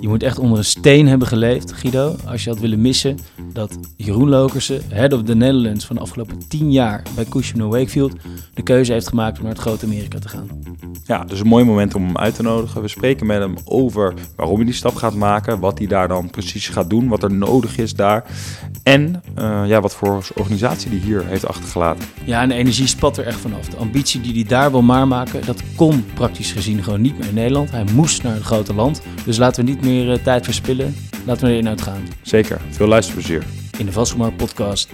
Je moet echt onder een steen hebben geleefd, Guido, als je had willen missen dat Jeroen Lokersen, head of the Netherlands van de afgelopen 10 jaar bij Cushman Wakefield, de keuze heeft gemaakt om naar het grote Amerika te gaan. Ja, dus een mooi moment om hem uit te nodigen. We spreken met hem over waarom hij die stap gaat maken, wat hij daar dan precies gaat doen, wat er nodig is daar en uh, ja, wat voor organisatie die hier heeft achtergelaten. Ja, en de energie spat er echt vanaf. De ambitie die hij daar wil maken, dat kon praktisch gezien gewoon niet meer in Nederland. Hij moest naar het grote land. Dus laten we niet meer uh, tijd verspillen. Laten we erin uitgaan. Zeker. Veel luisterplezier. In de Vastgoedmarkt podcast.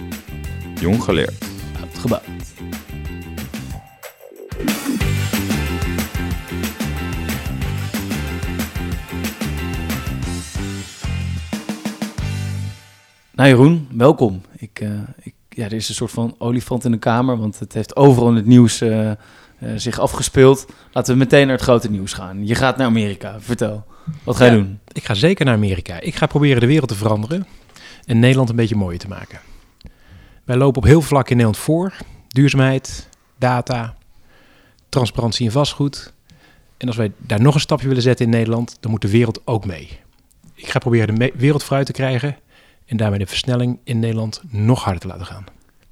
Jong geleerd. Oud gebouwd. Nou Jeroen, welkom. Ik, uh, ik, ja, er is een soort van olifant in de kamer, want het heeft overal in het nieuws uh, uh, zich afgespeeld. Laten we meteen naar het grote nieuws gaan. Je gaat naar Amerika, vertel. Wat ga je Ja, doen? Ik ga zeker naar Amerika. Ik ga proberen de wereld te veranderen en Nederland een beetje mooier te maken. Wij lopen op heel veel vlakken in Nederland voor. Duurzaamheid, data, transparantie in vastgoed. En als wij daar nog een stapje willen zetten in Nederland, dan moet de wereld ook mee. Ik ga proberen de me- wereld vooruit te krijgen en daarmee de versnelling in Nederland nog harder te laten gaan.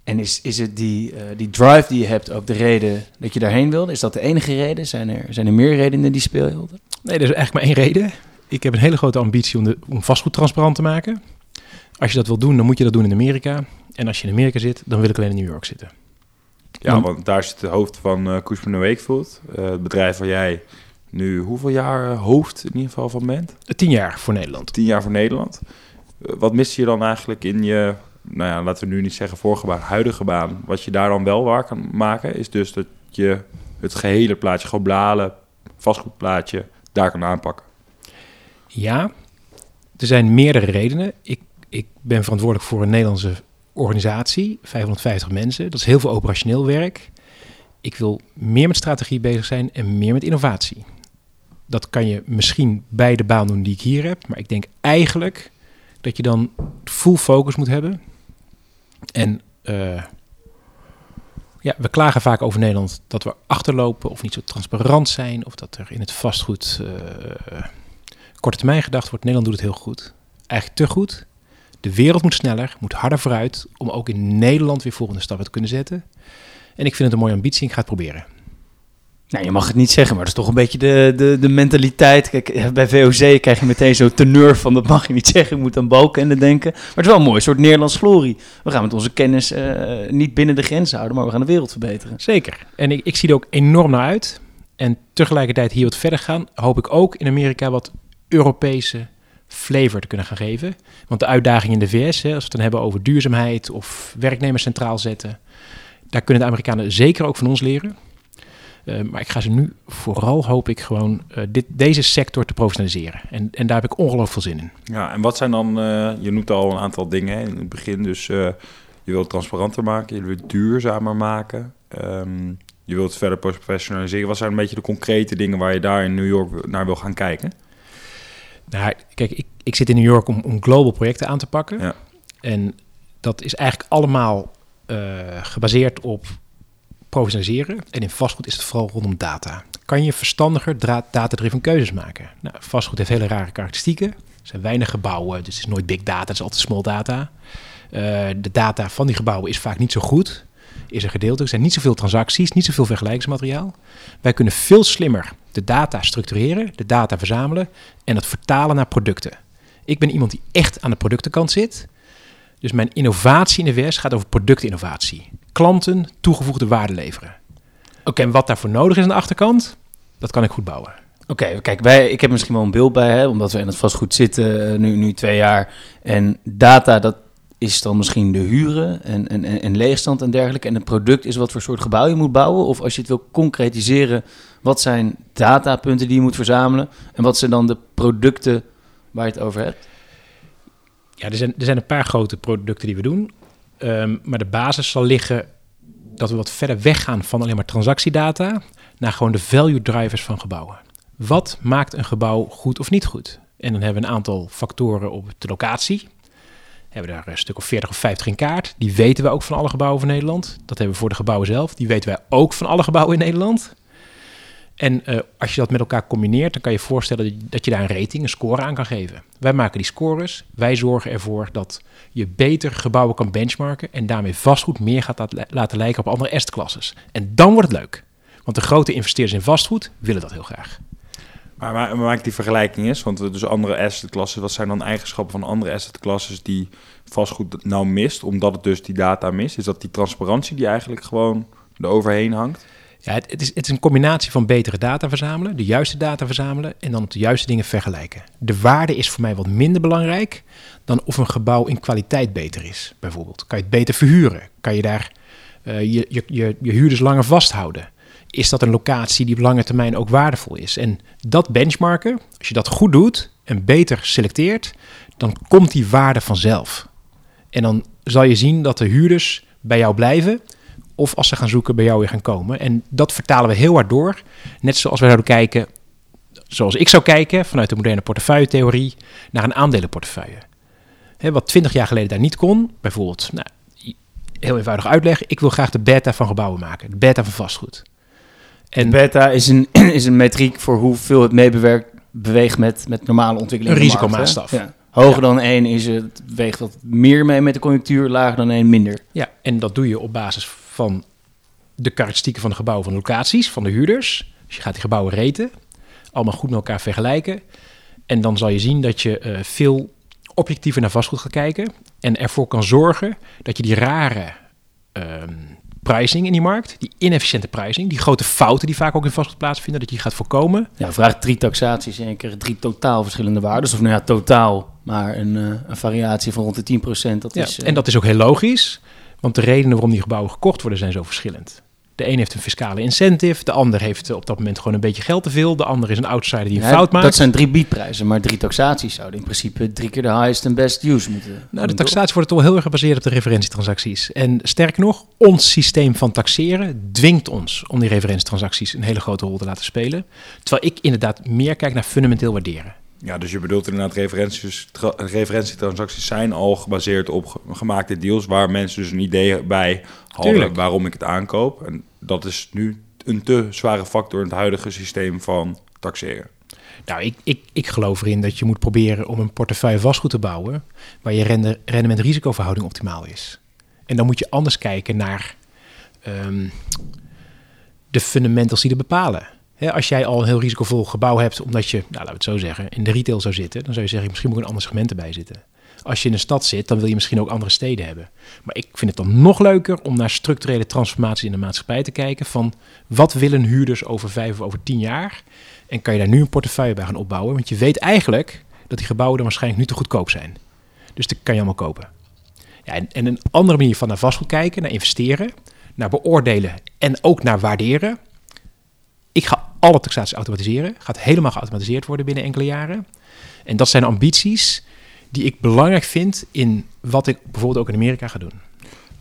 En is, is het die, eh, die drive die je hebt ook de reden dat je daarheen wilde? Is dat de enige reden? Zijn er, zijn er meer redenen die speelden? Nee, er is eigenlijk maar één reden. Ik heb een hele grote ambitie om, de, om vastgoed transparant te maken. Als je dat wil doen, dan moet je dat doen in Amerika. En als je in Amerika zit, dan wil ik alleen in New York zitten. Ja, Dan- want daar zit het hoofd van uh, Cushman Wakefield. Uh, het bedrijf waar jij nu hoeveel jaar uh, hoofd in ieder geval van bent? Tien jaar voor Nederland. Tien jaar voor Nederland. Uh, wat mist je dan eigenlijk in je, nou ja, laten we nu niet zeggen vorige baan, huidige baan. Wat je daar dan wel waar kan maken, is dus dat je het gehele plaatje, globale vastgoedplaatje, daar kan aanpakken. Ja, er zijn meerdere redenen. Ik, ik ben verantwoordelijk voor een Nederlandse organisatie, 550 mensen. Dat is heel veel operationeel werk. Ik wil meer met strategie bezig zijn en meer met innovatie. Dat kan je misschien bij de baan doen die ik hier heb, maar ik denk eigenlijk dat je dan full focus moet hebben. En uh, ja, we klagen vaak over Nederland dat we achterlopen of niet zo transparant zijn, of dat er in het vastgoed uh, korte termijn gedacht wordt. Nederland doet het heel goed. Eigenlijk te goed. De wereld moet sneller, moet harder vooruit om ook in Nederland weer volgende stappen te kunnen zetten. En ik vind het een mooie ambitie en ik ga het proberen. Nou, je mag het niet zeggen, maar dat is toch een beetje de, de, de mentaliteit. Kijk, bij VOC krijg je meteen zo'n teneur van dat mag je niet zeggen. Je moet aan Balkenende denken. Maar het is wel een mooi soort Nederlands glorie. We gaan met onze kennis uh, niet binnen de grenzen houden, maar we gaan de wereld verbeteren. Zeker. En ik, ik zie er ook enorm naar uit. En tegelijkertijd hier wat verder gaan, hoop ik ook in Amerika wat Europese flavor te kunnen gaan geven. Want de uitdaging in de VS, hè, als we het dan hebben over duurzaamheid of werknemers centraal zetten, daar kunnen de Amerikanen zeker ook van ons leren. Uh, maar ik ga ze nu vooral, hoop ik, gewoon uh, dit, deze sector te professionaliseren. En, en daar heb ik ongelooflijk veel zin in. Ja, en wat zijn dan, uh, je noemt al een aantal dingen hè, in het begin. Dus je wilt het transparanter maken, je wilt het duurzamer maken. Um, je wilt het verder professionaliseren. Wat zijn een beetje de concrete dingen waar je daar in New York naar wil gaan kijken? Nou, kijk, ik, ik zit in New York om, om global projecten aan te pakken. Ja. En dat is eigenlijk allemaal gebaseerd op professionaliseren. En in vastgoed is het vooral rondom data. Kan je verstandiger data-driven keuzes maken? Nou, vastgoed heeft hele rare karakteristieken. Er zijn weinig gebouwen, dus het is nooit big data, het is altijd small data. Uh, de data van die gebouwen is vaak niet zo goed. Is er gedeelte. Er zijn niet zoveel transacties, niet zoveel vergelijkingsmateriaal. Wij kunnen veel slimmer de data structureren, de data verzamelen en dat vertalen naar producten. Ik ben iemand die echt aan de productenkant zit. Dus mijn innovatie in de VS gaat over productinnovatie. Klanten toegevoegde waarde leveren. Oké, okay. en wat daarvoor nodig is aan de achterkant, dat kan ik goed bouwen. Oké, okay, kijk, wij, ik heb misschien wel een beeld bij, hè, omdat we in het vastgoed zitten, uh, nu, nu twee jaar. En data, dat is dan misschien de huren en, en, en, en leegstand en dergelijke. En het product is wat voor soort gebouw je moet bouwen. Of als je het wil concretiseren, wat zijn datapunten die je moet verzamelen? En wat zijn dan de producten waar je het over hebt? Ja, er zijn, er zijn een paar grote producten die we doen. Um, maar de basis zal liggen dat we wat verder weggaan van alleen maar transactiedata naar gewoon de value drivers van gebouwen. Wat maakt een gebouw goed of niet goed? En dan hebben we een aantal factoren op de locatie. We hebben daar een stuk of 40 of 50 in kaart. Die weten we ook van alle gebouwen van Nederland. Dat hebben we voor de gebouwen zelf. Die weten wij ook van alle gebouwen in Nederland. En uh, als je dat met elkaar combineert, dan kan je voorstellen dat je daar een rating, een score aan kan geven. Wij maken die scores. Wij zorgen ervoor dat je beter gebouwen kan benchmarken en daarmee vastgoed meer gaat laten lijken op andere assetklasses. En dan wordt het leuk. Want de grote investeerders in vastgoed willen dat heel graag. Maar, maar, maak die vergelijking eens, want dus andere assetklassen, wat zijn dan eigenschappen van andere assetklasses die vastgoed nou mist, omdat het dus die data mist? Is dat die transparantie die eigenlijk gewoon eroverheen hangt? Ja, het, is, het is een combinatie van betere data verzamelen, de juiste data verzamelen en dan op de juiste dingen vergelijken. De waarde is voor mij wat minder belangrijk dan of een gebouw in kwaliteit beter is, bijvoorbeeld. Kan je het beter verhuren? Kan je daar uh, je, je, je, je huurders langer vasthouden? Is dat een locatie die op lange termijn ook waardevol is? En dat benchmarken, als je dat goed doet en beter selecteert, dan komt die waarde vanzelf. En dan zal je zien dat de huurders bij jou blijven of als ze gaan zoeken bij jou weer gaan komen. En dat vertalen we heel hard door. Net zoals we zouden kijken, zoals ik zou kijken vanuit de moderne portefeuille-theorie, naar een aandelenportefeuille. He, wat 20 jaar geleden daar niet kon, bijvoorbeeld, nou, heel eenvoudig uitleg, ik wil graag de beta van gebouwen maken, de beta van vastgoed. En de beta is een, is een metriek voor hoeveel het meebewerkt beweegt met, met normale ontwikkelingen. Een risicomaatstaf. Ja. Hoger dan 1 is het, weegt dat meer mee met de conjunctuur, lager dan 1 minder. Ja, en dat doe je op basis van de karakteristieken van de gebouwen, van de locaties, van de huurders. Dus je gaat die gebouwen reten, allemaal goed met elkaar vergelijken. En dan zal je zien dat je uh, veel objectiever naar vastgoed gaat kijken. En ervoor kan zorgen dat je die rare uh, pricing in die markt, die inefficiënte pricing, die grote fouten die vaak ook in vastgoed plaatsvinden, dat je die gaat voorkomen. Ja, vraag drie taxaties en je krijgt drie totaal verschillende waarden. Of nou ja, totaal, maar een, uh, een variatie van rond de 10%. Dat ja, is, En dat is ook heel logisch. Want de redenen waarom die gebouwen gekocht worden zijn zo verschillend. De een heeft een fiscale incentive, de ander heeft op dat moment gewoon een beetje geld te veel, de ander is een outsider die een fout maakt. Dat zijn drie biedprijzen, maar drie taxaties zouden in principe drie keer de highest en best use moeten. Nou, de taxaties worden toch heel erg gebaseerd op de referentietransacties. En sterker nog, ons systeem van taxeren dwingt ons om die referentietransacties een hele grote rol te laten spelen. Terwijl ik inderdaad meer kijk naar fundamenteel waarderen. Ja, dus je bedoelt inderdaad referenties, referentietransacties zijn al gebaseerd op gemaakte deals waar mensen dus een idee bij hadden waarom ik het aankoop. En dat is nu een te zware factor in het huidige systeem van taxeren. Nou, ik, ik, ik geloof erin dat je moet proberen om een portefeuille vastgoed te bouwen waar je rendement-risicoverhouding optimaal is. En dan moet je anders kijken naar um, de fundamentals die er bepalen als jij al een heel risicovol gebouw hebt, omdat je, nou, laten we het zo zeggen, in de retail zou zitten, dan zou je zeggen, misschien moet ik een ander segment erbij zitten. Als je in een stad zit, dan wil je misschien ook andere steden hebben. Maar ik vind het dan nog leuker om naar structurele transformaties in de maatschappij te kijken. Van wat willen huurders over vijf of over tien jaar? En kan je daar nu een portefeuille bij gaan opbouwen? Want je weet eigenlijk dat die gebouwen dan waarschijnlijk nu te goedkoop zijn. Dus dat kan je allemaal kopen. Ja, en, en een andere manier van naar vastgoed kijken, naar investeren, naar beoordelen en ook naar waarderen. Ik ga alle taxaties automatiseren. Gaat helemaal geautomatiseerd worden binnen enkele jaren. En dat zijn ambities die ik belangrijk vind in wat ik bijvoorbeeld ook in Amerika ga doen.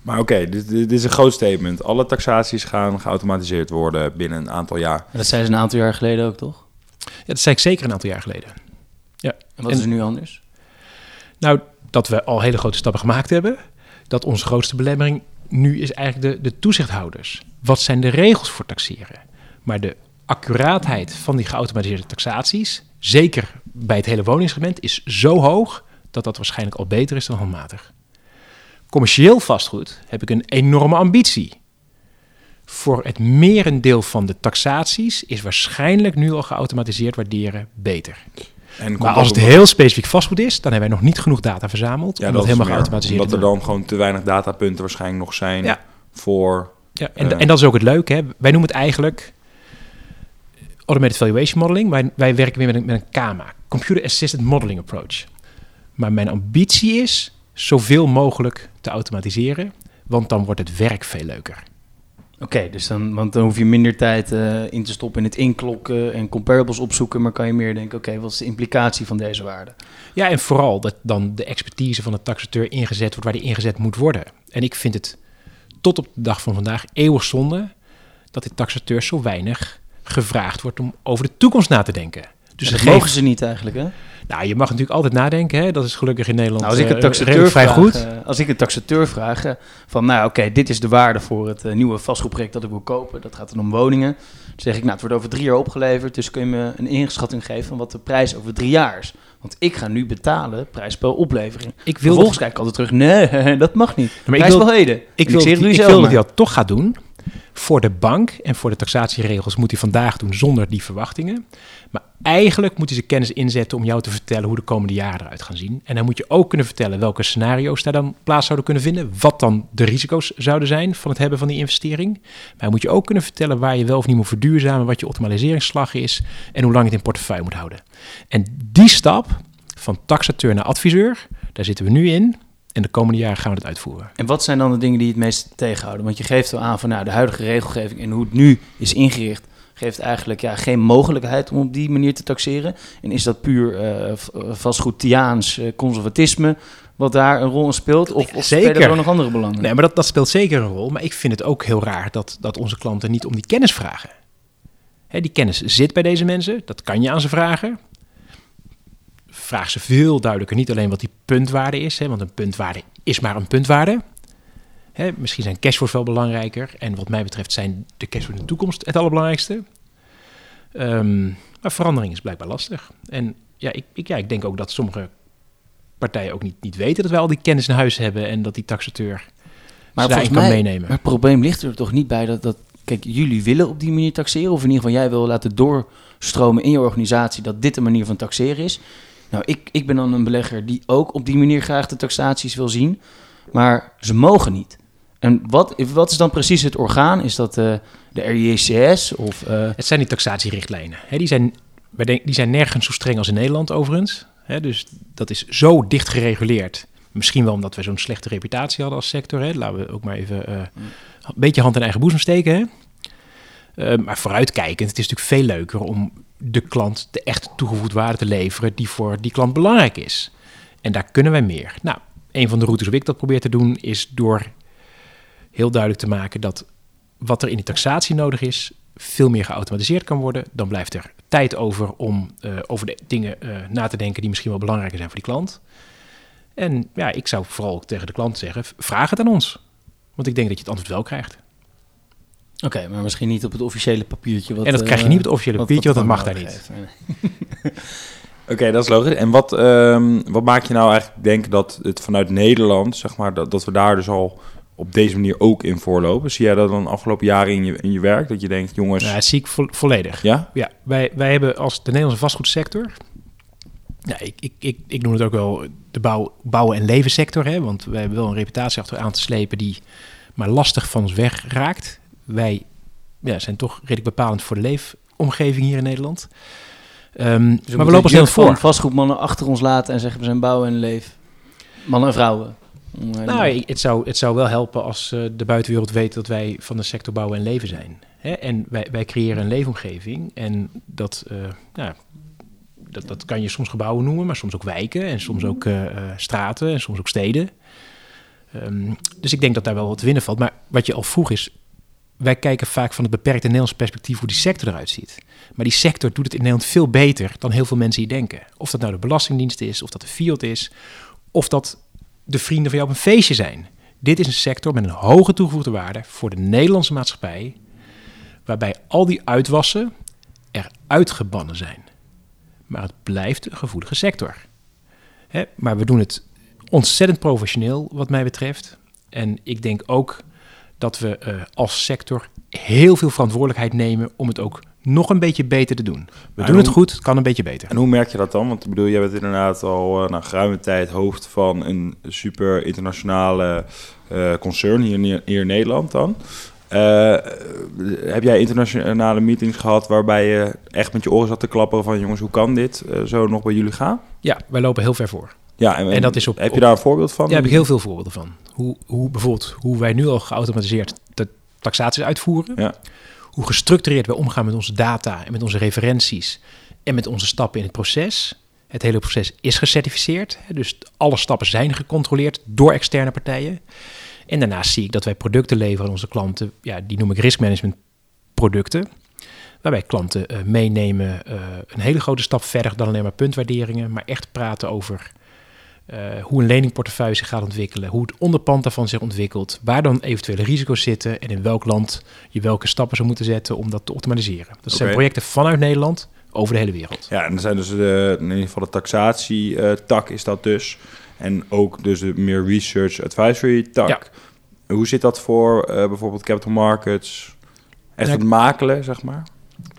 Maar oké, dit, dit, is een groot statement. Alle taxaties gaan geautomatiseerd worden binnen een aantal jaar. Dat zijn ze een aantal jaar geleden ook, toch? Ja, dat zei ik zeker een aantal jaar geleden. Ja. En wat is er nu anders? Nou, dat we al hele grote stappen gemaakt hebben. Dat onze grootste belemmering nu is eigenlijk de, de toezichthouders. Wat zijn de regels voor taxeren? Maar de accuraatheid van die geautomatiseerde taxaties, zeker bij het hele woningsegment, is zo hoog dat dat waarschijnlijk al beter is dan handmatig. Commercieel vastgoed heb ik een enorme ambitie. Voor het merendeel van de taxaties is waarschijnlijk nu al geautomatiseerd waarderen beter. En maar als het heel specifiek vastgoed is, dan hebben wij nog niet genoeg data verzameld ja, om dat, helemaal geautomatiseerd te. Omdat er dan gewoon te weinig datapunten waarschijnlijk nog zijn ja. voor... Ja, en, en dat is ook het leuke. Hè? Wij noemen het eigenlijk Automated Valuation Modeling. Wij, wij werken weer met een, met een KAMA, Computer Assisted Modeling Approach. Maar mijn ambitie is zoveel mogelijk te automatiseren, want dan wordt het werk veel leuker. Oké, dus dan, want dan hoef je minder tijd uh, in te stoppen in het inklokken en comparables opzoeken, maar kan je meer denken, oké, wat is de implicatie van deze waarde? Ja, en vooral dat dan de expertise van de taxateur ingezet wordt waar die ingezet moet worden. En ik vind het tot op de dag van vandaag eeuwig zonde dat de taxateurs zo weinig gevraagd wordt om over de toekomst na te denken. Dus dat ze mogen ze niet eigenlijk, hè? Nou, je mag natuurlijk altijd nadenken. Hè? Dat is gelukkig in Nederland Nou, als ik een eh, taxateur vrij vraag, goed. eh, als ik een taxateur vraag eh, van, nou oké, dit is de waarde voor het nieuwe vastgoedproject dat ik wil kopen. Dat gaat dan om woningen. Dan zeg ik, nou, het wordt over drie jaar opgeleverd, dus kun je me een inschatting geven van wat de prijs over drie jaar is. Want ik ga nu betalen, prijs per oplevering. ik wil Vervolgens kijk ik altijd terug, nee, dat mag niet. Maar ik prijs wil- wel heden. Ik wil, hij- je ik wil dat hij dat toch gaat doen. Voor de bank en voor de taxatieregels moet hij vandaag doen zonder die verwachtingen. Maar eigenlijk moet hij zijn kennis inzetten om jou te vertellen hoe de komende jaren eruit gaan zien. En dan moet je ook kunnen vertellen welke scenario's daar dan plaats zouden kunnen vinden. Wat dan de risico's zouden zijn van het hebben van die investering. Maar moet je ook kunnen vertellen waar je wel of niet moet verduurzamen. Wat je optimaliseringsslag is. En hoe lang het in portefeuille moet houden. En die stap van taxateur naar adviseur, daar zitten we nu in. En de komende jaren gaan we dat uitvoeren. En wat zijn dan de dingen die het meest tegenhouden? Want je geeft wel aan van nou, de huidige regelgeving en hoe het nu is ingericht, geeft eigenlijk ja, geen mogelijkheid om op die manier te taxeren. En is dat puur vastgoedtiaans eh, conservatisme wat daar een rol in speelt? Of, of Zeker. spelen er nog andere belangen? Nee, maar dat, dat speelt zeker een rol. Maar ik vind het ook heel raar dat, dat onze klanten niet om die kennis vragen. Hè, die kennis zit bij deze mensen. Dat kan je aan ze vragen. Vraag ze veel duidelijker niet alleen wat die puntwaarde is. Hè, want een puntwaarde is maar een puntwaarde. Hè, misschien zijn cashflows wel belangrijker. En wat mij betreft zijn de cashflows in de toekomst het allerbelangrijkste. Ehm, maar verandering is blijkbaar lastig. En ja ik, ik, ja, ik denk ook dat sommige partijen ook niet, niet weten dat wij al die kennis in huis hebben. En dat die taxateur Maar daarin kan mij- meenemen. Maar het probleem ligt er toch niet bij dat, dat... Kijk, jullie willen op die manier taxeren. Of in ieder geval jij wil laten doorstromen in je organisatie dat dit de manier van taxeren is. Nou, ik, ik ben dan een belegger die ook op die manier graag de taxaties wil zien. Maar ze mogen niet. En wat, wat is dan precies het orgaan? Is dat eh, de RICS of... eh, Het zijn die taxatierichtlijnen. Die, zijn, die zijn nergens zo streng als in Nederland overigens. Hè, dus dat is zo dicht gereguleerd. Misschien wel omdat we zo'n slechte reputatie hadden als sector. Laten we ook maar even eh, een beetje hand in eigen boezem steken. Maar vooruitkijkend, het is natuurlijk veel leuker om de klant de echte toegevoegde waarde te leveren die voor die klant belangrijk is. En daar kunnen wij meer. Nou, een van de routes hoe ik dat probeer te doen is door heel duidelijk te maken dat wat er in die taxatie nodig is, veel meer geautomatiseerd kan worden. Dan blijft er tijd over om eh, over de dingen eh, na te denken die misschien wel belangrijker zijn voor die klant. En ja, ik zou vooral tegen de klant zeggen, vraag het aan ons. Want ik denk dat je het antwoord wel krijgt. Oké, maar misschien niet op het officiële papiertje. Wat, en dat krijg je eh, niet met het officiële wat- papiertje, want dat mag daar niet. Oké, dat is logisch. En wat, ehm, wat maakt je nou eigenlijk denken dat het vanuit Nederland, zeg maar, dat, dat we daar dus al op deze manier ook in voorlopen? Zie jij dat dan afgelopen jaren in je, in je werk? Dat je denkt, jongens, dat zie ik vo- volledig. ja? Ja, wij, wij hebben als de Nederlandse vastgoedsector. Ja, ik, ik, ik, ik noem het ook wel de bouw, bouwen- en levenssector. Hè, want wij hebben wel een reputatie achter aan te slepen die maar lastig van ons wegraakt. Wij ja, zijn toch redelijk bepalend voor de leefomgeving hier in Nederland. Dus maar we lopen snel voor. vastgoedmannen achter ons laten en zeggen we zijn bouwen en leef. Mannen en vrouwen. Eh, Nou, het zou, het zou wel helpen als eh, de buitenwereld weet dat wij van de sector bouwen en leven zijn. Hè? En wij, wij creëren een leefomgeving. En dat, eh, ja, dat, dat kan je soms gebouwen noemen, maar soms ook wijken. En soms ook straten en soms ook steden. Ehm, dus ik denk dat daar wel wat winnen valt. Maar wat je al vroeg is, wij kijken vaak van het beperkte Nederlands perspectief hoe die sector eruit ziet. Maar die sector doet het in Nederland veel beter dan heel veel mensen hier denken. Of dat nou de Belastingdienst is, of dat de Fiat is, of dat de vrienden van jou op een feestje zijn. Dit is een sector met een hoge toegevoegde waarde voor de Nederlandse maatschappij, waarbij al die uitwassen er uitgebannen zijn. Maar het blijft een gevoelige sector. Hè, maar we doen het ontzettend professioneel, wat mij betreft. En ik denk ook dat we eh, als sector heel veel verantwoordelijkheid nemen om het ook nog een beetje beter te doen. We doen het goed, het kan een beetje beter. En hoe merk je dat dan? Want ik bedoel, jij bent inderdaad al uh, na geruime tijd hoofd van een super internationale uh, concern hier, in- hier in Nederland dan. Uh, heb jij internationale meetings gehad waarbij je echt met je oren zat te klapperen van jongens, hoe kan dit zo nog bij jullie gaan? Ja, wij lopen heel ver voor. Ja, en, En dat is op- heb je daar een voorbeeld van? Daar heb ik heel veel voorbeelden van. Hoe, hoe bijvoorbeeld hoe wij nu al geautomatiseerd de taxaties uitvoeren. Ja. Hoe gestructureerd wij omgaan met onze data en met onze referenties en met onze stappen in het proces. Het hele proces is gecertificeerd, dus alle stappen zijn gecontroleerd door externe partijen. En daarnaast zie ik dat wij producten leveren aan onze klanten, ja, die noem ik risk management producten, Waarbij klanten eh, meenemen eh, een hele grote stap verder dan alleen maar puntwaarderingen, maar echt praten over eh, hoe een leningportefeuille zich gaat ontwikkelen, hoe het onderpand daarvan zich ontwikkelt, waar dan eventuele risico's zitten en in welk land je welke stappen zou moeten zetten om dat te optimaliseren. Dat zijn projecten vanuit Nederland over de hele wereld. Ja, en er zijn dus de, in ieder geval de taxatie-tak is dat dus. En ook dus de meer research advisory tak. Ja. Hoe zit dat voor eh, bijvoorbeeld capital markets? Echt het makelen, zeg maar?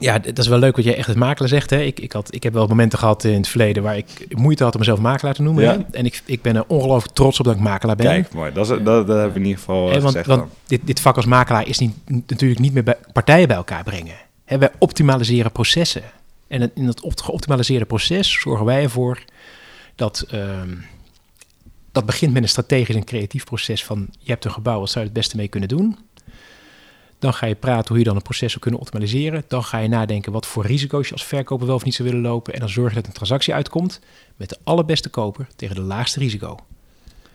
Ja, dat is wel leuk wat jij echt het makelaar zegt. Hè? Ik, ik, had, ik heb wel momenten gehad in het verleden waar ik moeite had om mezelf makelaar te noemen. Ja. En ik, ik ben er ongelooflijk trots op dat ik makelaar ben. Kijk, mooi. Dat, is, dat, dat hebben we in ieder geval eh, want gezegd want dan. dit, dit vak als makelaar is niet, natuurlijk niet meer bij partijen bij elkaar brengen. Hè, wij optimaliseren processen. En in dat op, geoptimaliseerde proces zorgen wij ervoor dat... ehm, dat begint met een strategisch en creatief proces van... je hebt een gebouw, wat zou je het beste mee kunnen doen? Dan ga je praten hoe je dan een proces zou kunnen optimaliseren. Dan ga je nadenken wat voor risico's je als verkoper wel of niet zou willen lopen. En dan zorg je dat een transactie uitkomt met de allerbeste koper tegen de laagste risico.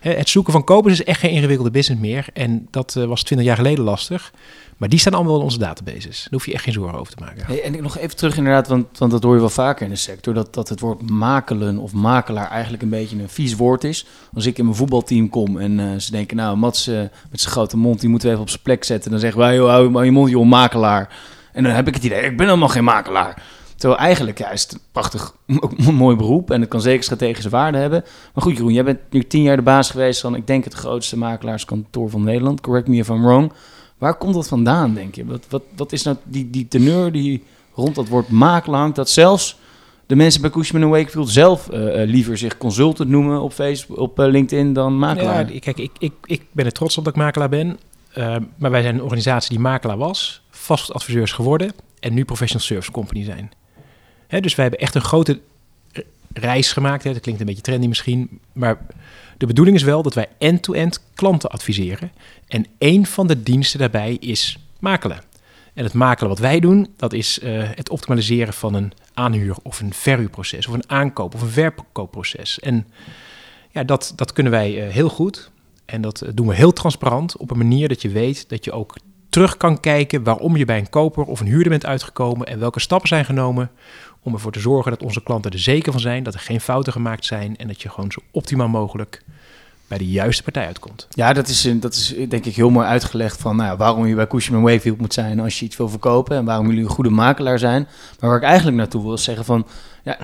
Hè, Het zoeken van kopers is echt geen ingewikkelde business meer. En dat eh, was 20 jaar geleden lastig. Maar die staan allemaal in onze databases. Daar hoef je echt geen zorgen over te maken. Hey, en ik nog even terug inderdaad, want, want dat hoor je wel vaker in de sector, dat, dat het woord makelen of makelaar eigenlijk een beetje een vies woord is. Als ik in mijn voetbalteam kom en eh, ze denken, nou Mats eh, met zijn grote mond, die moeten we even op zijn plek zetten. Dan zeggen wij, hou hou je mond, joh, makelaar. En dan heb ik het idee, ik ben helemaal geen makelaar. Terwijl eigenlijk ja, is het een prachtig mooi beroep en het kan zeker strategische waarde hebben. Maar goed Jeroen, jij bent nu tien jaar de baas geweest van, ik denk het grootste makelaarskantoor van Nederland. Correct me if I'm wrong. Waar komt dat vandaan, denk je? Wat, wat, wat is nou die, die teneur die rond dat woord makelaar? Dat zelfs de mensen bij Cushman Wakefield zelf eh, eh, liever zich consultant noemen op Facebook, op eh, LinkedIn dan makelaar. Ja, kijk, ik, ik, ik ben er trots op dat ik makelaar ben. Eh, maar wij zijn een organisatie die makelaar was, vastgoedadviseurs geworden en nu professional service company zijn. Dus wij hebben echt een grote reis gemaakt. Hè. Dat klinkt een beetje trendy misschien, maar de bedoeling is wel dat wij end-to-end klanten adviseren. En één van de diensten daarbij is makelen. En het makelen wat wij doen, dat is eh, het optimaliseren van een aanhuur- of een verhuurproces, of een aankoop- of een verkoopproces. En ja, dat, dat kunnen wij eh, heel goed. En dat eh, doen we heel transparant op een manier dat je weet dat je ook terug kan kijken waarom je bij een koper of een huurder bent uitgekomen en welke stappen zijn genomen om ervoor te zorgen dat onze klanten er zeker van zijn dat er geen fouten gemaakt zijn en dat je gewoon zo optimaal mogelijk bij de juiste partij uitkomt. Ja, dat is, dat is denk ik heel mooi uitgelegd van nou, ja, waarom je bij Cushman Wakefield moet zijn als je iets wil verkopen en waarom jullie een goede makelaar zijn. Maar waar ik eigenlijk naartoe wil zeggen van ja,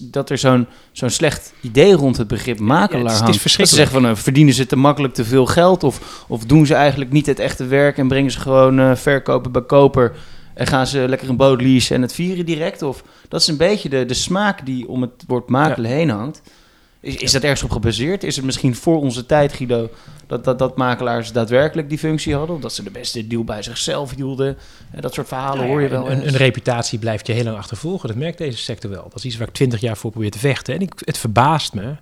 dat er zo'n zo'n slecht idee rond het begrip makelaar Ja, het is- het is hangt. Dat ze zeggen van nou, verdienen ze te makkelijk te veel geld of, of doen ze eigenlijk niet het echte werk en brengen ze gewoon eh, verkopen bij koper en gaan ze lekker een boot leasen en het vieren direct? Of dat is een beetje de, de smaak die om het woord makelen heen hangt. Is, is dat ergens op gebaseerd? Is het misschien voor onze tijd, Guido, dat, dat, dat makelaars daadwerkelijk die functie hadden? Of dat ze de beste deal bij zichzelf hielden? Eh, dat soort verhalen Nou hoor je wel Een, reputatie blijft je heel lang achtervolgen. Dat merkt deze sector wel. Dat is iets waar ik twintig jaar voor probeer te vechten. En ik, het verbaast me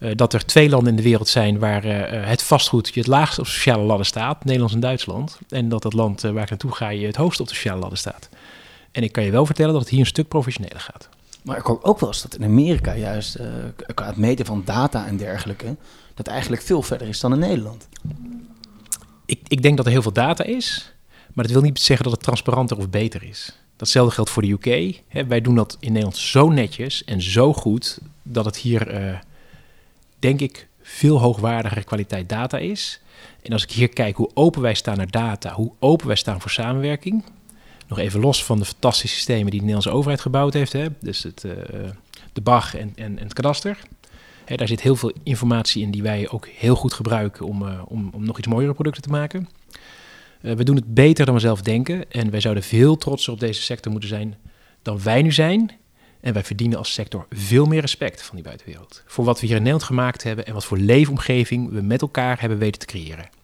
eh, dat er twee landen in de wereld zijn waar eh, het vastgoed je het laagst op de sociale ladder staat, Nederland en Duitsland. En dat het land eh, waar ik naartoe ga je het hoogst op de sociale ladder staat. En ik kan je wel vertellen dat het hier een stuk professioneler gaat. Maar ik hoor ook wel eens dat in Amerika juist, eh, qua het meten van data en dergelijke, dat eigenlijk veel verder is dan in Nederland. Ik, ik denk dat er heel veel data is, maar dat wil niet zeggen dat het transparanter of beter is. Datzelfde geldt voor de UK. Wij doen dat in Nederland zo netjes en zo goed dat het hier, eh, denk ik, veel hoogwaardigere kwaliteit data is. En als ik hier kijk hoe open wij staan naar data, hoe open wij staan voor samenwerking. Nog even los van de fantastische systemen die de Nederlandse overheid gebouwd heeft. Hè, dus het, eh, de BAG en, en, het kadaster. Hè, daar zit heel veel informatie in die wij ook heel goed gebruiken om, eh, om, om nog iets mooiere producten te maken. Eh, we doen het beter dan we zelf denken. En wij zouden veel trotser op deze sector moeten zijn dan wij nu zijn. En wij verdienen als sector veel meer respect van die buitenwereld. Voor wat we hier in Nederland gemaakt hebben en wat voor leefomgeving we met elkaar hebben weten te creëren.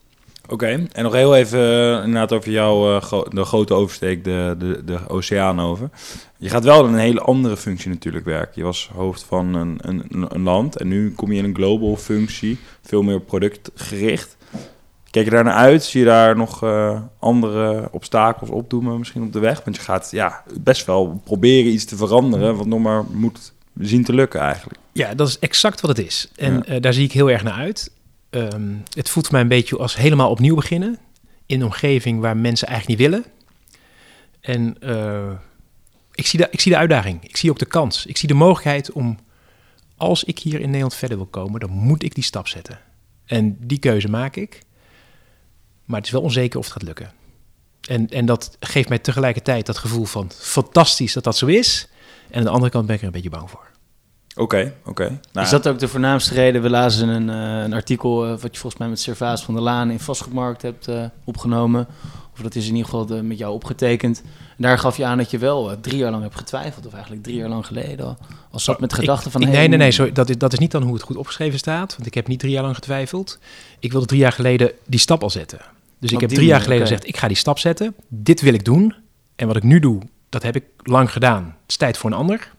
Oké, en nog heel even eh, inderdaad over jou, eh, gro- de grote oversteek, de, de, de oceaan over. Je gaat wel in een hele andere functie natuurlijk werken. Je was hoofd van een, een, een land en nu kom je in een global functie, veel meer productgericht. Kijk je daar naar uit? Zie je daar nog eh, andere obstakels opdoemen misschien op de weg? Want je gaat ja, best wel proberen iets te veranderen, wat nog maar moet zien te lukken eigenlijk. Ja, dat is exact wat het is. En Ja. daar zie ik heel erg naar uit. Ehm, het voelt mij een beetje als helemaal opnieuw beginnen. In een omgeving waar mensen eigenlijk niet willen. En uh, ik, zie de, ik zie de uitdaging. Ik zie ook de kans. Ik zie de mogelijkheid om, als ik hier in Nederland verder wil komen, dan moet ik die stap zetten. En die keuze maak ik. Maar het is wel onzeker of het gaat lukken. En, en dat geeft mij tegelijkertijd dat gevoel van fantastisch dat dat zo is. En aan de andere kant ben ik er een beetje bang voor. Oké, oké. Nou, is dat ook de voornaamste reden? We lazen een, uh, een artikel uh, wat je volgens mij met Servaas van der Laan in Vastgoedmarkt hebt uh, opgenomen. Of dat is in ieder geval de, met jou opgetekend. En daar gaf je aan dat je wel drie jaar lang hebt getwijfeld. Of eigenlijk drie jaar lang geleden al, al zat met gedachten van... Ik, nee, nee, nee, sorry, dat, is, dat is niet dan hoe het goed opgeschreven staat. Want ik heb niet drie jaar lang getwijfeld. Ik wilde drie jaar geleden die stap al zetten. Dus ik heb drie jaar geleden gezegd, ik ga die stap zetten. Dit wil ik doen. En wat ik nu doe, dat heb ik lang gedaan. Het is tijd voor een ander.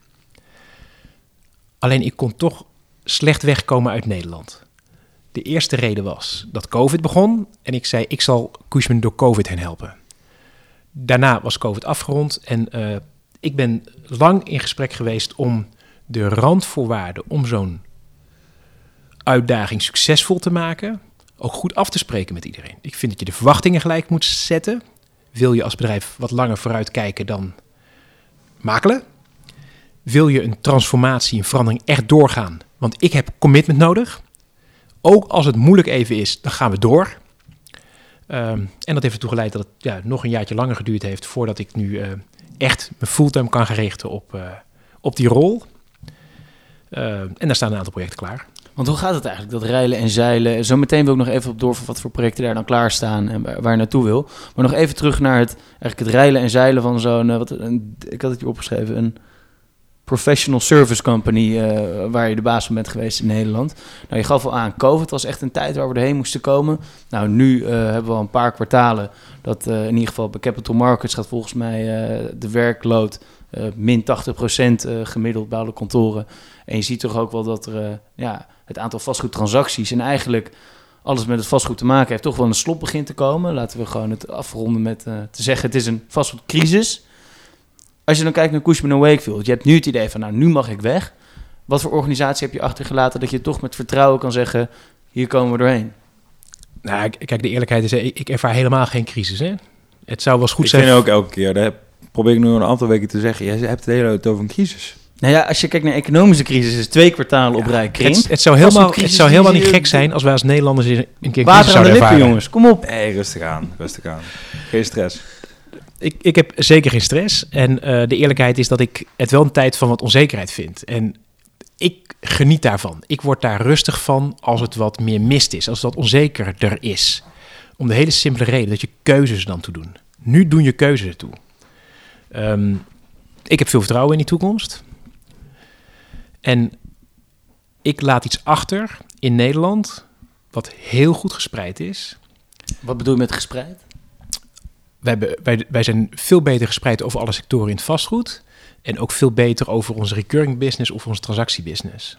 Alleen ik kon toch slecht wegkomen uit Nederland. De eerste reden was dat COVID begon en ik zei ik zal Cushman door COVID heen helpen. Daarna was COVID afgerond en uh, ik ben lang in gesprek geweest om de randvoorwaarden om zo'n uitdaging succesvol te maken, ook goed af te spreken met iedereen. Ik vind dat je de verwachtingen gelijk moet zetten. Wil je als bedrijf wat langer vooruit kijken dan makelen? Wil je een transformatie, een verandering echt doorgaan? Want ik heb commitment nodig. Ook als het moeilijk even is, dan gaan we door. Um, en dat heeft ertoe geleid dat het ja, nog een jaartje langer geduurd heeft voordat ik nu uh, echt me fulltime kan gaan richten op, uh, op die rol. Uh, en daar staan een aantal projecten klaar. Want hoe gaat het eigenlijk, dat reilen en zeilen? Zometeen wil ik nog even op door wat voor projecten daar dan klaarstaan en waar, je naartoe wil. Maar nog even terug naar het, eigenlijk het reilen en zeilen van zo'n, een, ik had het hier opgeschreven, een professional service company uh, waar je de baas van bent geweest in Nederland. Nou, je gaf al aan, COVID was echt een tijd waar we erheen moesten komen. Nou, nu uh, hebben we al een paar kwartalen dat uh, in ieder geval bij Capital Markets gaat volgens mij de werkload min 80% gemiddeld bij alle kantoren. En je ziet toch ook wel dat er ja, het aantal vastgoedtransacties en eigenlijk alles met het vastgoed te maken heeft, toch wel een slop begint te komen. Laten we gewoon het afronden met te zeggen, het is een vastgoedcrisis. Als je dan kijkt naar Cushman en Wakefield, je hebt nu het idee van, nou, nu mag ik weg. Wat voor organisatie heb je achtergelaten dat je toch met vertrouwen kan zeggen, hier komen we doorheen? Nou, kijk, de eerlijkheid is, ik, ik ervaar helemaal geen crisis. Hè? Het zou wel eens goed ik zijn. Ik vind ook elke keer, daar probeer ik nu een aantal weken te zeggen, jij hebt het hele tijd over een crisis. Nou ja, als je kijkt naar economische crisis, is twee kwartalen op rij krimp. Het, het, zou helemaal, het zou helemaal niet gek zijn als wij als Nederlanders een keer Water aan de lippen, jongens. Kom op. Nee, rustig aan, rustig aan. Geen stress. Ik, ik heb zeker geen stress. En uh, de eerlijkheid is dat ik het wel een tijd van wat onzekerheid vind. En ik geniet daarvan. Ik word daar rustig van als het wat meer mist is, als het wat onzekerder is. Om de hele simpele reden dat je keuzes dan toe doen. Nu doen je keuzes ertoe. Um, ik heb veel vertrouwen in die toekomst. En ik laat iets achter in Nederland wat heel goed gespreid is. Wat bedoel je met gespreid? Wij, wij, wij zijn veel beter gespreid over alle sectoren in het vastgoed. En ook veel beter over onze recurring business of onze transactiebusiness.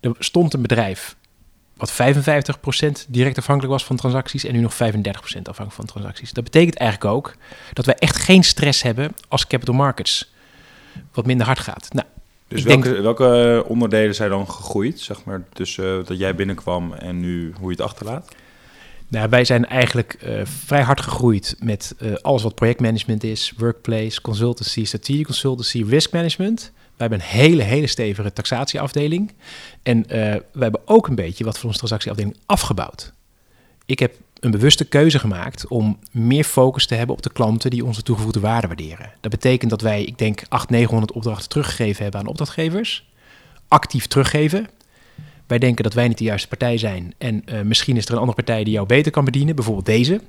Er stond een bedrijf wat 55% direct afhankelijk was van transacties en nu nog 35% afhankelijk van transacties. Dat betekent eigenlijk ook dat wij echt geen stress hebben als capital markets wat minder hard gaat. Nou, dus welke, denk... welke onderdelen zijn dan gegroeid, zeg maar, tussen dat jij binnenkwam en nu hoe je het achterlaat? Nou, wij zijn eigenlijk uh, vrij hard gegroeid met uh, alles wat projectmanagement is, workplace, consultancy, strategie consultancy, risk management. We hebben een hele, hele stevige taxatieafdeling. En uh, we hebben ook een beetje wat van onze transactieafdeling afgebouwd. Ik heb een bewuste keuze gemaakt om meer focus te hebben op de klanten die onze toegevoegde waarde waarderen. Dat betekent dat wij, ik denk, 800, 900 opdrachten teruggegeven hebben aan opdrachtgevers. Actief teruggeven. Wij denken dat wij niet de juiste partij zijn. En uh, misschien is er een andere partij die jou beter kan bedienen, bijvoorbeeld deze.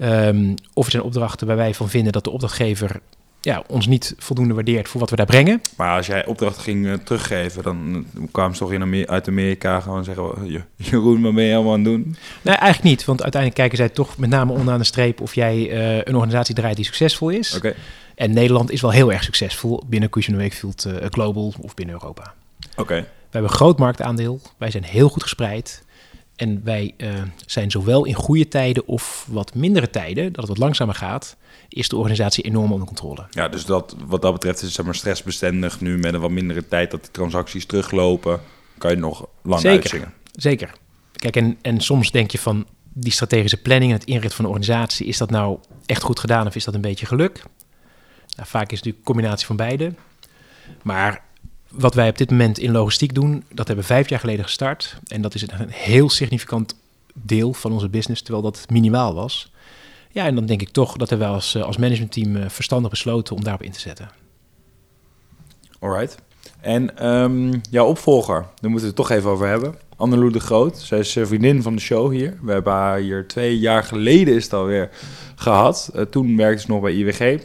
Um, of er zijn opdrachten waar wij van vinden dat de opdrachtgever ja, ons niet voldoende waardeert voor wat we daar brengen. Maar als jij opdrachten ging uh, teruggeven, dan kwamen ze toch in Amer uit Amerika gewoon zeggen: Jeroen, wat ben je allemaal aan het doen? Nee, eigenlijk niet. Want uiteindelijk kijken zij toch met name onderaan de streep of jij uh, een organisatie draait die succesvol is. Okay. En Nederland is wel heel erg succesvol binnen Cushman Wakefield uh, Global of binnen Europa. Oké. Okay. We hebben een groot marktaandeel. Wij zijn heel goed gespreid. En wij uh, zijn zowel in goede tijden of wat mindere tijden, dat het wat langzamer gaat, is de organisatie enorm onder controle. Ja, dus dat, wat dat betreft is het zeg maar, stressbestendig nu met een wat mindere tijd dat de transacties teruglopen. Kan je nog lang Zeker. uitzingen. Zeker. Kijk, en, en soms denk je van die strategische planning en het inrichten van een organisatie, is dat nou echt goed gedaan of is dat een beetje geluk? Nou, vaak is het natuurlijk een combinatie van beide. Maar wat wij op dit moment in logistiek doen, dat hebben we vijf jaar geleden gestart. En dat is een heel significant deel van onze business, terwijl dat minimaal was. Ja, en dan denk ik toch dat we als, eh, als managementteam eh, verstandig besloten om daarop in te zetten. Alright. En ehm, jouw opvolger, daar moeten we het toch even over hebben. Annelou de Groot. Zij is eh, vriendin van de show hier. We hebben haar hier twee jaar geleden is het alweer gehad. Uh, toen werkte ze nog bij IWG.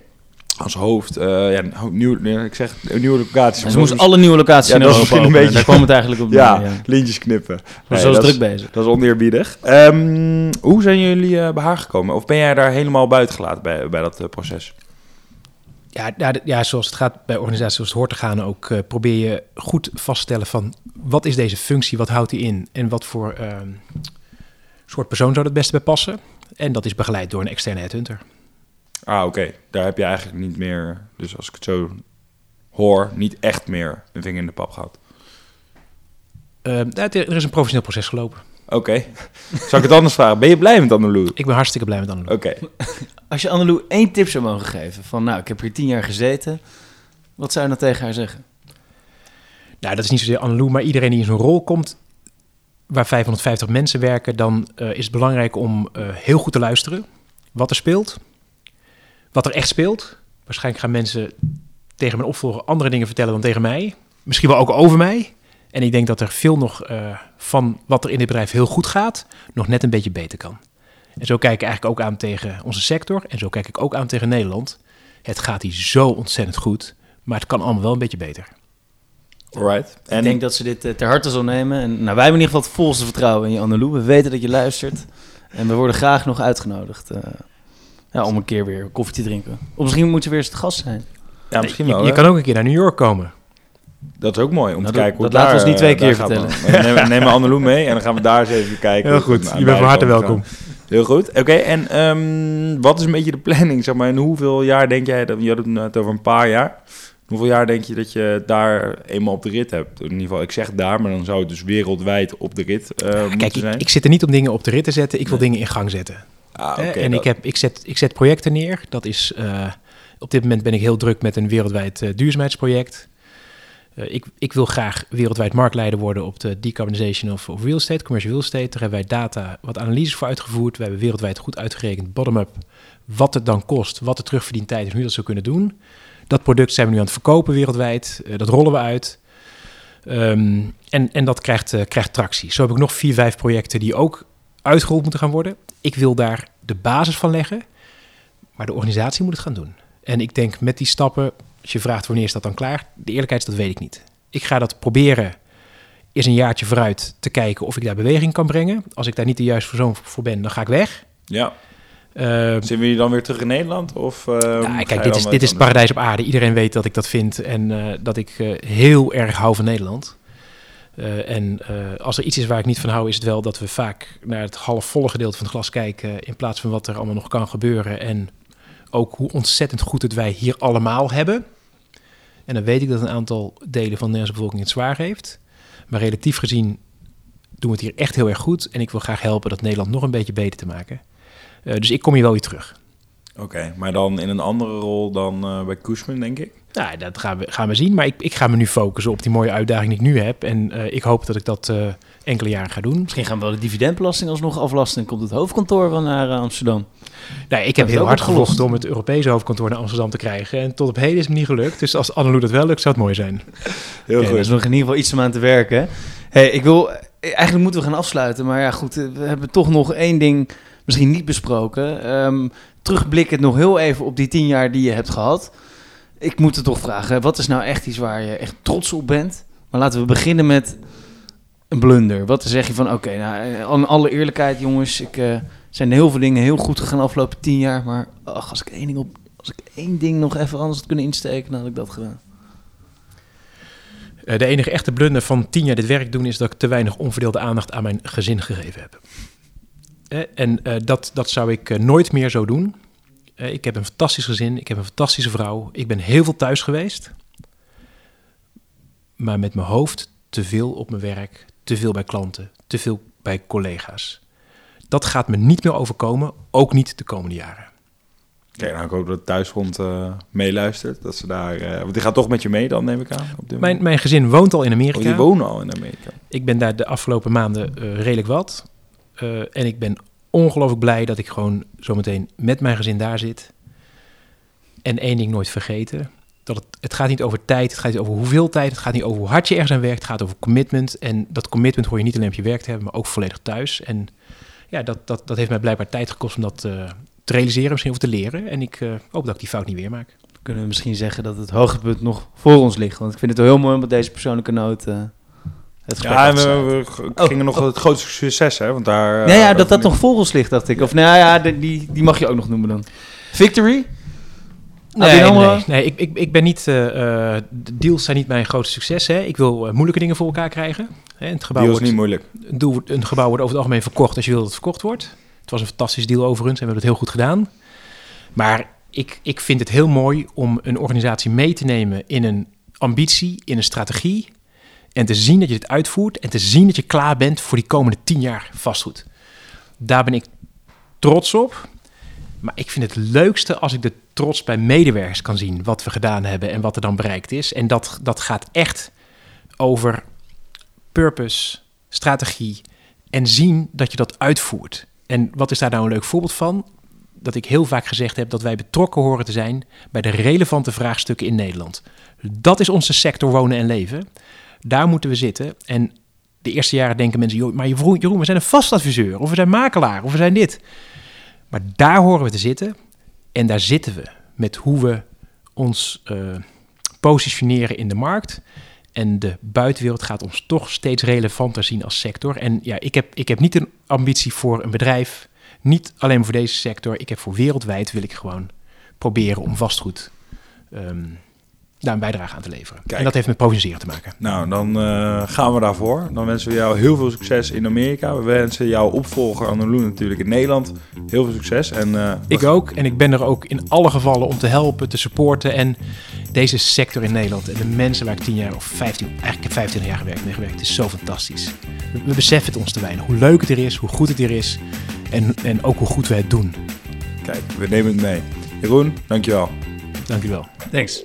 Als hoofd, uh, ja, nieuw, ik zeg een nieuwe locatie. Ze moest alle nieuwe locaties Ja, in Europa misschien een openen. beetje- Daar kwam het eigenlijk op. ja, ja. lintjes knippen. Maar Nee, ze was dat is- druk bezig. Dat is oneerbiedig. Ehm, hoe zijn jullie eh, bij haar gekomen? Of ben jij daar helemaal buiten gelaten bij, bij dat eh, proces? Ja, ja, ja, zoals het gaat bij organisaties zoals het hoort te gaan ook, eh, probeer je goed vast te stellen van wat is deze functie, wat houdt die in en wat voor ehm, soort persoon zou er het beste bij passen. En dat is begeleid door een externe headhunter. Ah, oké. Daar heb je eigenlijk niet meer, dus als ik het zo hoor, niet echt meer een vinger in de pap gehad. Eh, het- er is een professioneel proces gelopen. Oké. Zal ik het anders vragen? Ben je blij met Annelou? Ik ben hartstikke blij met Annelou. Oké. Als je Annelou één tip zou mogen geven, van nou, ik heb hier tien jaar gezeten. Wat zou je dan tegen haar zeggen? Nou, dat is niet zozeer Annelou, maar iedereen die in zo'n rol komt waar 550 mensen werken, dan eh, is het belangrijk om eh, heel goed te luisteren. Wat er speelt, wat er echt speelt. Waarschijnlijk gaan mensen tegen mijn opvolger andere dingen vertellen dan tegen mij. Misschien wel ook over mij. En ik denk dat er veel nog eh, van wat er in dit bedrijf heel goed gaat, nog net een beetje beter kan. En zo kijk ik eigenlijk ook aan tegen onze sector en zo kijk ik ook aan tegen Nederland. Het gaat hier zo ontzettend goed, maar het kan allemaal wel een beetje beter. Alright. En Ik denk dat ze dit eh, ter harte zal nemen. En nou, wij hebben in ieder geval het volste vertrouwen in je, Annelou. We weten dat je luistert. En we worden graag nog uitgenodigd eh, ja, om een keer weer koffie te drinken. Of misschien moet je weer eens te gast zijn. ja, misschien wel. je kan ook een keer naar New York komen. Dat is ook mooi om Nou, te dat- kijken hoe dat laten we ons niet twee eh, keer gaat. We nemen, nemen mee en dan gaan we daar eens even kijken. Heel goed, je bent van harte welkom. Heel goed. Oké, en ehm, wat is een beetje de planning? Zeg maar, in hoeveel jaar denk jij, dat je had het net over een paar jaar. Hoeveel jaar denk je dat je daar eenmaal op de rit hebt? In ieder geval, ik zeg daar, maar dan zou het dus wereldwijd op de rit eh moeten Kijk, ik, zijn. ik zit er niet om dingen op de rit te zetten. Ik wil dingen in gang zetten. Ah, en dat- ik, heb, ik, zet, ik zet projecten neer. Dat is, eh, op dit moment ben ik heel druk met een wereldwijd eh, duurzaamheidsproject. Eh, ik, ik wil graag wereldwijd marktleider worden op de decarbonization of, of real estate, commercial real estate. Daar hebben wij data, wat analyses voor uitgevoerd. We hebben wereldwijd goed uitgerekend, bottom-up, wat het dan kost, wat de terugverdientijd is, hoe je dat zou kunnen doen. Dat product zijn we nu aan het verkopen wereldwijd. Dat rollen we uit. Ehm, en, en dat krijgt, krijgt tractie. Zo heb ik nog vier, vijf projecten die ook uitgerold moeten gaan worden. Ik wil daar de basis van leggen, maar de organisatie moet het gaan doen. En ik denk met die stappen, als je vraagt wanneer is dat dan klaar, de eerlijkheid is dat weet ik niet. Ik ga dat proberen eens een jaartje vooruit te kijken of ik daar beweging kan brengen. Als ik daar niet de juiste persoon voor ben, dan ga ik weg. Ja. Ehm, Zien we dan weer terug in Nederland? Of, ehm, je kijk, dit is, dit is het paradijs op aarde. Iedereen weet dat ik dat vind en eh, dat ik eh, heel erg hou van Nederland. Eh, en eh, als er iets is waar ik niet van hou, is het wel dat we vaak naar het halfvolle gedeelte van het glas kijken. In plaats van wat er allemaal nog kan gebeuren. En ook hoe ontzettend goed het wij hier allemaal hebben. En dan weet ik dat een aantal delen van de Nederlandse bevolking het zwaar heeft. Maar relatief gezien doen we het hier echt heel erg goed. En ik wil graag helpen dat Nederland nog een beetje beter te maken. Eh, dus ik kom hier wel weer terug. Oké, maar dan in een andere rol dan bij Cushman, denk ik? Nou, dat gaan we, gaan we zien. Maar ik, ik ga me nu focussen op die mooie uitdaging die ik nu heb. En eh, ik hoop dat ik dat eh, enkele jaren ga doen. Misschien gaan we wel de dividendbelasting alsnog aflasten en komt het hoofdkantoor wel naar eh, Amsterdam. Nou, ik heb heel hard gevochten om het Europese hoofdkantoor naar Amsterdam te krijgen. En tot op heden is het me niet gelukt. Dus als Annelou dat wel lukt, zou het mooi zijn. Heel Oké, goed. Er is nog in ieder geval iets om aan te werken. hè. Hey, ik wil, eigenlijk moeten we gaan afsluiten. Maar ja, goed, we hebben toch nog één ding misschien niet besproken. Ehm terugblikkend nog heel even op die tien jaar die je hebt gehad. Ik moet het toch vragen, wat is nou echt iets waar je echt trots op bent? Maar laten we beginnen met een blunder. Wat zeg je van, oké, nou, eh, in alle eerlijkheid jongens, ik, eh, zijn heel veel dingen heel goed gegaan de afgelopen tien jaar. Maar ach, als ik één ding op, als ik één ding nog even anders had kunnen insteken, dan had ik dat gedaan. Eh, de enige echte blunder van tien jaar dit werk doen is dat ik te weinig onverdeelde aandacht aan mijn gezin gegeven heb. Eh, en eh, dat, dat zou ik eh, nooit meer zo doen. Eh, ik heb een fantastisch gezin, ik heb een fantastische vrouw, ik ben heel veel thuis geweest. Maar met mijn hoofd te veel op mijn werk, te veel bij klanten, te veel bij collega's. Dat gaat me niet meer overkomen, ook niet de komende jaren. Kijk, nou, ik hoop dat Thuisgrond uh, meeluistert. Dat ze daar, uh, want die gaat toch met je mee dan, neem ik aan. Op dit mijn, mijn gezin woont al in Amerika. Oh, die wonen al in Amerika. Ik ben daar de afgelopen maanden uh, redelijk wat. en ik ben ongelooflijk blij dat ik gewoon zometeen met mijn gezin daar zit. En één ding nooit vergeten. Dat het, het gaat niet over tijd, het gaat niet over hoeveel tijd, het gaat niet over hoe hard je ergens aan werkt, het gaat over commitment. En dat commitment hoor je niet alleen op je werk te hebben, maar ook volledig thuis. En ja, dat, dat, dat heeft mij blijkbaar tijd gekost om dat te realiseren, misschien of te leren. En ik uh, hoop dat ik die fout niet weer maak. Kunnen we misschien zeggen dat het hoogtepunt nog voor ons ligt? Want ik vind het wel heel mooi om met deze persoonlijke noot uh, het ja, we, we, oh, gingen nog oh. het grootste succes, hè? Want daar. Uh, ja, dat dat nog voor ons ligt, dacht ik. Of nou ja, die, die mag je ook nog noemen dan. Victory? Nee, nee, nee, ik, ik, ik ben niet. Uh, de deals zijn niet mijn grootste succes. Hè. Ik wil moeilijke dingen voor elkaar krijgen. Hè. Het gebouw deals wordt, niet moeilijk. Een, een gebouw wordt over het algemeen verkocht als je wil dat het verkocht wordt. Het was een fantastisch deal overigens en we hebben het heel goed gedaan. Maar ik, ik vind het heel mooi om een organisatie mee te nemen in een ambitie, in een strategie. En te zien dat je het uitvoert en te zien dat je klaar bent voor die komende tien jaar vastgoed. Daar ben ik trots op. Maar ik vind het leukste als ik de trots bij medewerkers kan zien. Wat we gedaan hebben en wat er dan bereikt is. En dat, dat gaat echt over purpose, strategie en zien dat je dat uitvoert. En wat is daar nou een leuk voorbeeld van? Dat ik heel vaak gezegd heb dat wij betrokken horen te zijn bij de relevante vraagstukken in Nederland. Dat is onze sector wonen en leven. Daar moeten we zitten. En de eerste jaren denken mensen, joh, maar Jeroen, we zijn een vastadviseur, of we zijn makelaar, of we zijn dit. Maar daar horen we te zitten. En daar zitten we met hoe we ons uh, positioneren in de markt. En de buitenwereld gaat ons toch steeds relevanter zien als sector. En ja, ik heb, ik heb niet een ambitie voor een bedrijf, niet alleen voor deze sector. Ik heb voor wereldwijd wil ik gewoon proberen om vastgoed um, daar een bijdrage aan te leveren. Kijk. En dat heeft met positioneren te maken. Nou, dan uh, gaan we daarvoor. Dan wensen we jou heel veel succes in Amerika. We wensen jouw opvolger Annelou natuurlijk in Nederland heel veel succes. En, uh, ik ook. En ik ben er ook in alle gevallen om te helpen, te supporten. En deze sector in Nederland en de mensen waar ik 10 jaar of 15, eigenlijk ik heb 25 jaar gewerkt, mee gewerkt, is zo fantastisch. We, we, beseffen het ons te weinig. Hoe leuk het er is, hoe goed het er is en, en ook hoe goed we het doen. Kijk, we nemen het mee. Jeroen, dankjewel. Dankjewel. Thanks.